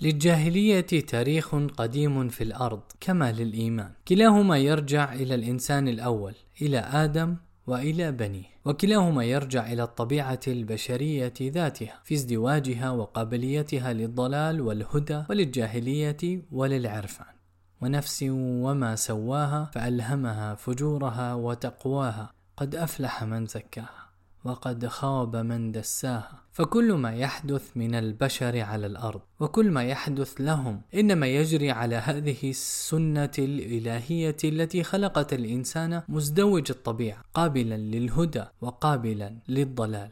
للجاهلية تاريخ قديم في الأرض كما للإيمان. كلاهما يرجع إلى الإنسان الأول إلى آدم وإلى بنيه. وكلاهما يرجع إلى الطبيعة البشرية ذاتها في ازدواجها وقابليتها للضلال والهدى وللجاهلية وللعرفان. ونفس وما سواها فألهمها فجورها وتقواها قد أفلح من زكاها. وقد خاب من دساها. فكل ما يحدث من البشر على الأرض وكل ما يحدث لهم إنما يجري على هذه السنة الإلهية التي خلقت الإنسان مزدوج الطبيعة قابلا للهدى وقابلا للضلال.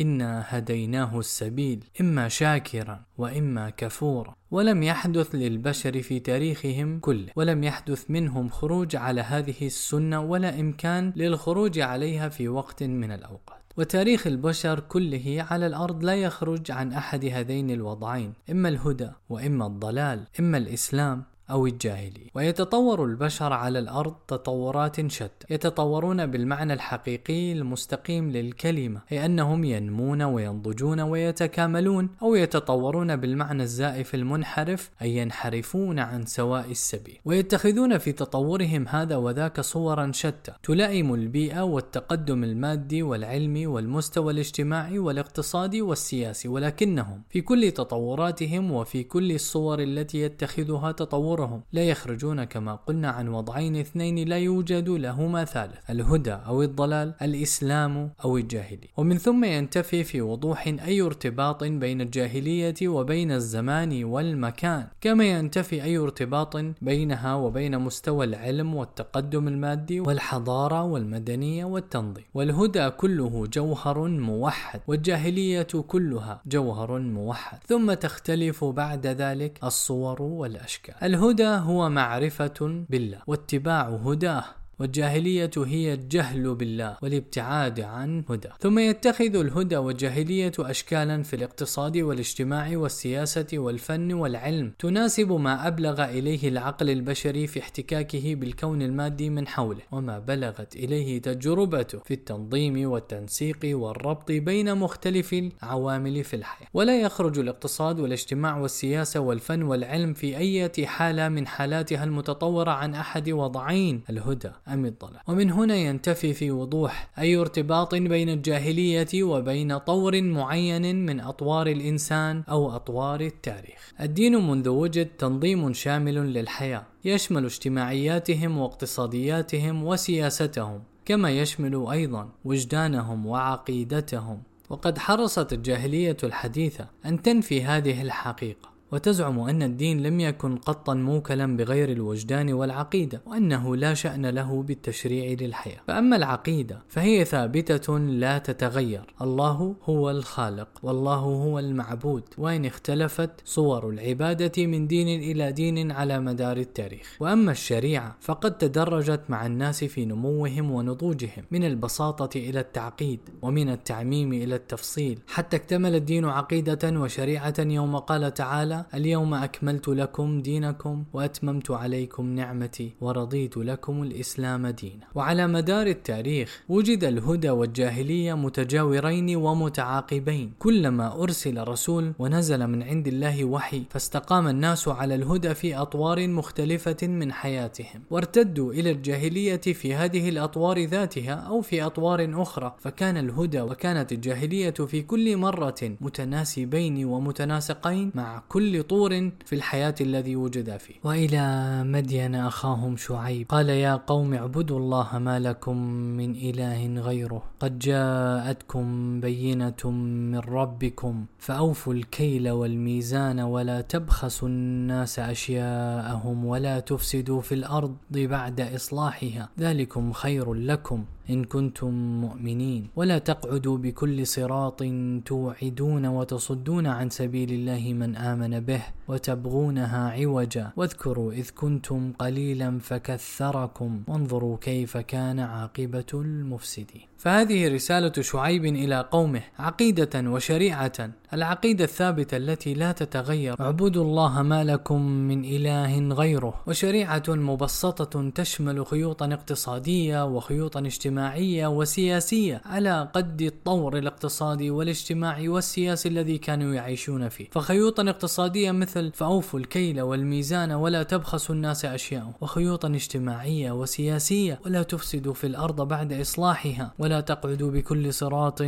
إنا هديناه السبيل إما شاكرا وإما كفورا. ولم يحدث للبشر في تاريخهم كله. ولم يحدث منهم خروج على هذه السنة ولا إمكان للخروج عليها في وقت من الأوقات. وتاريخ البشر كله على الأرض لا يخرج عن أحد هذين الوضعين إما الهدى وإما الضلال إما الإسلام. أو الجاهلي ويتطور البشر على الأرض تطورات شتى. يتطورون بالمعنى الحقيقي المستقيم للكلمة أي أنهم ينمون وينضجون ويتكاملون أو يتطورون بالمعنى الزائف المنحرف أي ينحرفون عن سواء السبيل. ويتخذون في تطورهم هذا وذاك صورا شتى. تلائم البيئة والتقدم المادي والعلمي والمستوى الاجتماعي والاقتصادي والسياسي ولكنهم في كل تطوراتهم وفي كل الصور التي يتخذها تطور أمورهم لا يخرجون كما قلنا عن وضعين اثنين لا يوجد لهما ثالث الهدى أو الضلال الإسلام أو الجاهلية. ومن ثم ينتفي في وضوح أي ارتباط بين الجاهلية وبين الزمان والمكان. كما ينتفي أي ارتباط بينها وبين مستوى العلم والتقدم المادي والحضارة والمدنية والتنظيم. والهدى كله جوهر موحد والجاهلية كلها جوهر موحد. ثم تختلف بعد ذلك الصور والأشكال. الهدى هو معرفة بالله واتباع هداه. والجاهلية هي الجهل بالله والابتعاد عن هدى. ثم يتخذ الهدى والجاهلية أشكالا في الاقتصاد والاجتماع والسياسة والفن والعلم. تناسب ما أبلغ إليه العقل البشري في احتكاكه بالكون المادي من حوله وما بلغت إليه تجربته في التنظيم والتنسيق والربط بين مختلف العوامل في الحياة. ولا يخرج الاقتصاد والاجتماع والسياسة والفن والعلم في أي حالة من حالاتها المتطورة عن أحد وضعين الهدى. أم الضلال. ومن هنا ينتفي في وضوح أي ارتباط بين الجاهلية وبين طور معين من أطوار الإنسان أو أطوار التاريخ. الدين منذ وجد تنظيم شامل للحياة. يشمل اجتماعياتهم واقتصادياتهم وسياستهم كما يشمل أيضا وجدانهم وعقيدتهم. وقد حرصت الجاهلية الحديثة أن تنفي هذه الحقيقة. وتزعم أن الدين لم يكن قطا موكلا بغير الوجدان والعقيدة وأنه لا شأن له بالتشريع للحياة. فأما العقيدة فهي ثابتة لا تتغير. الله هو الخالق والله هو المعبود. وإن اختلفت صور العبادة من دين إلى دين على مدار التاريخ. وأما الشريعة فقد تدرجت مع الناس في نموهم ونضوجهم من البساطة إلى التعقيد ومن التعميم إلى التفصيل. حتى اكتمل الدين عقيدة وشريعة يوم قال تعالى اليوم أكملت لكم دينكم وأتممت عليكم نعمتي ورضيت لكم الإسلام دينا. وعلى مدار التاريخ وجد الهدى والجاهلية متجاورين ومتعاقبين. كلما أرسل رسول ونزل من عند الله وحي فاستقام الناس على الهدى في أطوار مختلفة من حياتهم. وارتدوا إلى الجاهلية في هذه الأطوار ذاتها أو في أطوار أخرى. فكان الهدى وكانت الجاهلية في كل مرة متناسبين ومتناسقين مع كل كل طور في الحياة الذي وجد فيه. وإلى مدين أخاهم شعيب. قال يا قوم اعبدوا الله ما لكم من إله غيره. قد جاءتكم بينة من ربكم فأوفوا الكيل والميزان ولا تبخسوا الناس أشياءهم ولا تفسدوا في الأرض بعد إصلاحها. ذلكم خير لكم. إن كنتم مؤمنين. ولا تقعدوا بكل صراط توعدون وتصدون عن سبيل الله من آمن به وتبغونها عوجا. واذكروا إذ كنتم قليلا فكثركم وانظروا كيف كان عاقبة المفسدين. فهذه رسالة شعيب إلى قومه عقيدة وشريعة. العقيدة الثابتة التي لا تتغير. اعبدوا الله ما لكم من إله غيره. وشريعة مبسطة تشمل خيوطا اقتصادية وخيوطا اجتماعية اجتماعية وسياسية على قد الطور الاقتصادي والاجتماعي والسياسي الذي كانوا يعيشون فيه. فخيوطا اقتصادية مثل فأوفوا الكيل والميزان ولا تبخسوا الناس أشياءهم. وخيوطا اجتماعية وسياسية ولا تفسدوا في الأرض بعد إصلاحها. ولا تقعدوا بكل صراط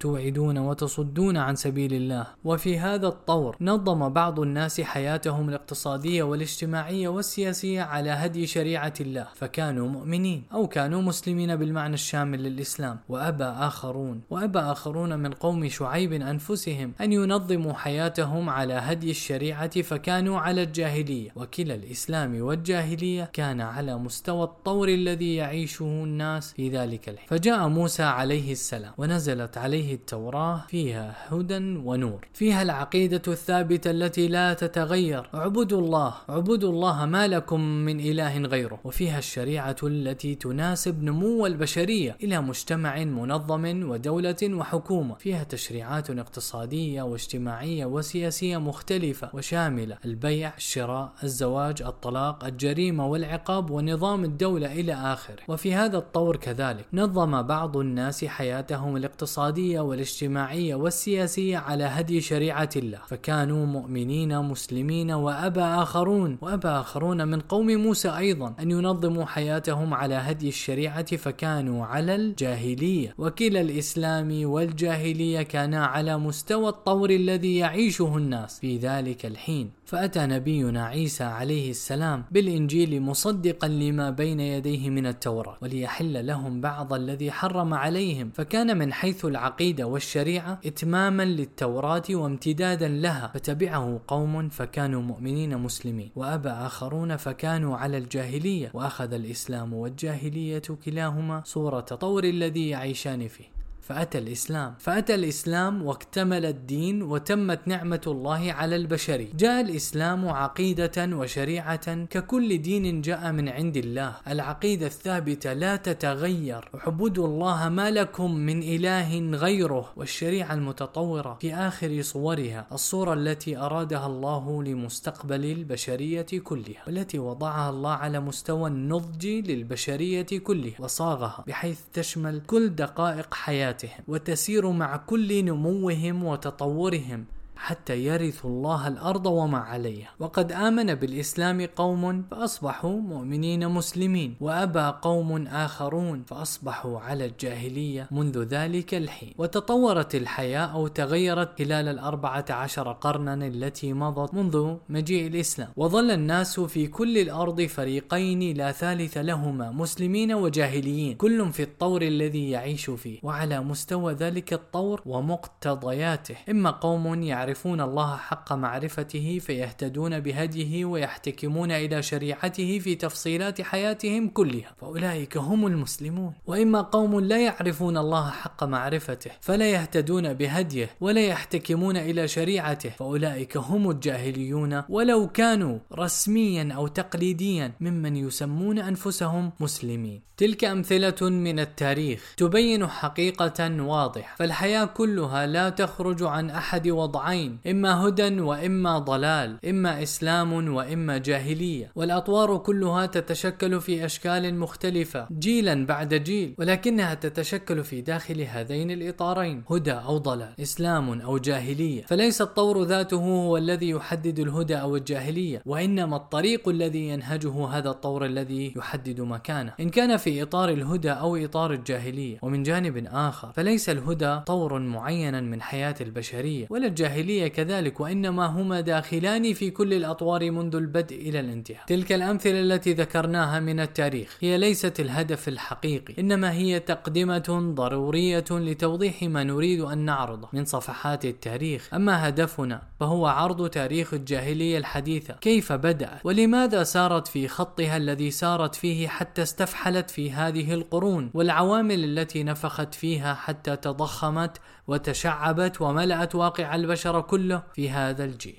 توعدون وتصدون عن سبيل الله. وفي هذا الطور نظم بعض الناس حياتهم الاقتصادية والاجتماعية والسياسية على هدي شريعة الله. فكانوا مؤمنين أو كانوا مسلمين بالمعنى الشامل للإسلام وأبى آخرون وأبى آخرون من قوم شعيب أنفسهم أن ينظموا حياتهم على هدي الشريعة فكانوا على الجاهلية. وكلا الإسلام والجاهلية كان على مستوى الطور الذي يعيشه الناس في ذلك الحين. فجاء موسى عليه السلام ونزلت عليه التوراة فيها هدى ونور. فيها العقيدة الثابتة التي لا تتغير. اعبدوا الله اعبدوا الله ما لكم من إله غيره. وفيها الشريعة التي تناسب نمو البشرية إلى مجتمع منظم ودولة وحكومة. فيها تشريعات اقتصادية واجتماعية وسياسية مختلفة وشاملة البيع الشراء الزواج الطلاق الجريمة والعقاب ونظام الدولة إلى آخره. وفي هذا الطور كذلك نظم بعض الناس حياتهم الاقتصادية والاجتماعية والسياسية على هدي شريعة الله. فكانوا مؤمنين مسلمين وأبى آخرون. وأبى آخرون من قوم موسى أيضا. أن ينظموا حياتهم على هدي الشريعة فكانوا على الجاهلية. وكلا الإسلام والجاهلية كانا على مستوى الطور الذي يعيشه الناس في ذلك الحين. فأتى نبينا عيسى عليه السلام بالإنجيل مصدقا لما بين يديه من التوراة وليحل لهم بعض الذي حرم عليهم. فكان من حيث العقيدة والشريعة إتماما للتوراة وامتدادا لها. فتبعه قوم فكانوا مؤمنين مسلمين. وأبى آخرون فكانوا على الجاهلية. وأخذ الإسلام والجاهلية كلاهما صورة طور الذي يعيشان فيه. فأتى الإسلام. فأتى الإسلام واكتمل الدين وتمت نعمة الله على البشر. جاء الإسلام عقيدة وشريعة ككل دين جاء من عند الله. العقيدة الثابتة لا تتغير. اعبدوا الله ما لكم من إله غيره. والشريعة المتطورة في آخر صورها. الصورة التي أرادها الله لمستقبل البشرية كلها. والتي وضعها الله على مستوى النضج للبشرية كلها. وصاغها. بحيث تشمل كل دقائق حياتها حياتهم وتسير مع كل نموهم وتطورهم. حتى يرثوا الله الأرض وما عليها. وقد آمن بالإسلام قوم فأصبحوا مؤمنين مسلمين وأبى قوم آخرون فأصبحوا على الجاهلية منذ ذلك الحين. وتطورت الحياة أو تغيرت خلال الأربعة عشر قرنا التي مضت منذ مجيء الإسلام. وظل الناس في كل الأرض فريقين لا ثالث لهما مسلمين وجاهليين. كل في الطور الذي يعيش فيه وعلى مستوى ذلك الطور ومقتضياته. إما قوم يعرفون يعرفون الله حق معرفته فيهتدون بهديه ويحتكمون إلى شريعته في تفصيلات حياتهم كلها. فأولئك هم المسلمون. وإما قوم لا يعرفون الله حق معرفته فلا يهتدون بهديه ولا يحتكمون إلى شريعته. فأولئك هم الجاهليون. ولو كانوا رسميا أو تقليديا ممن يسمون أنفسهم مسلمين. تلك أمثلة من التاريخ تبين حقيقة واضحة. فالحياة كلها لا تخرج عن أحد وضعين. نوعين إما هدى وإما ضلال إما إسلام وإما جاهلية. والأطوار كلها تتشكل في أشكال مختلفة جيلا بعد جيل ولكنها تتشكل في داخل هذين الإطارين هدى أو ضلال إسلام أو جاهلية. فليس الطور ذاته هو الذي يحدد الهدى أو الجاهلية وإنما الطريق الذي ينهجه هذا الطور الذي يحدد مكانه. إن كان في إطار الهدى أو إطار الجاهلية ومن جانب آخر فليس الهدى طور معينا من حياة البشرية ولا الجاهلية الجاهلية كذلك وإنما هما داخلان في كل الأطوار منذ البدء إلى الانتهاء. تلك الأمثلة التي ذكرناها من التاريخ هي ليست الهدف الحقيقي إنما هي تقدمة ضرورية لتوضيح ما نريد أن نعرضه من صفحات التاريخ. أما هدفنا فهو عرض تاريخ الجاهلية الحديثة كيف بدأت ولماذا سارت في خطها الذي سارت فيه حتى استفحلت في هذه القرون والعوامل التي نفخت فيها حتى تضخمت وتشعبت وملأت واقع البشر كله في هذا الجيل.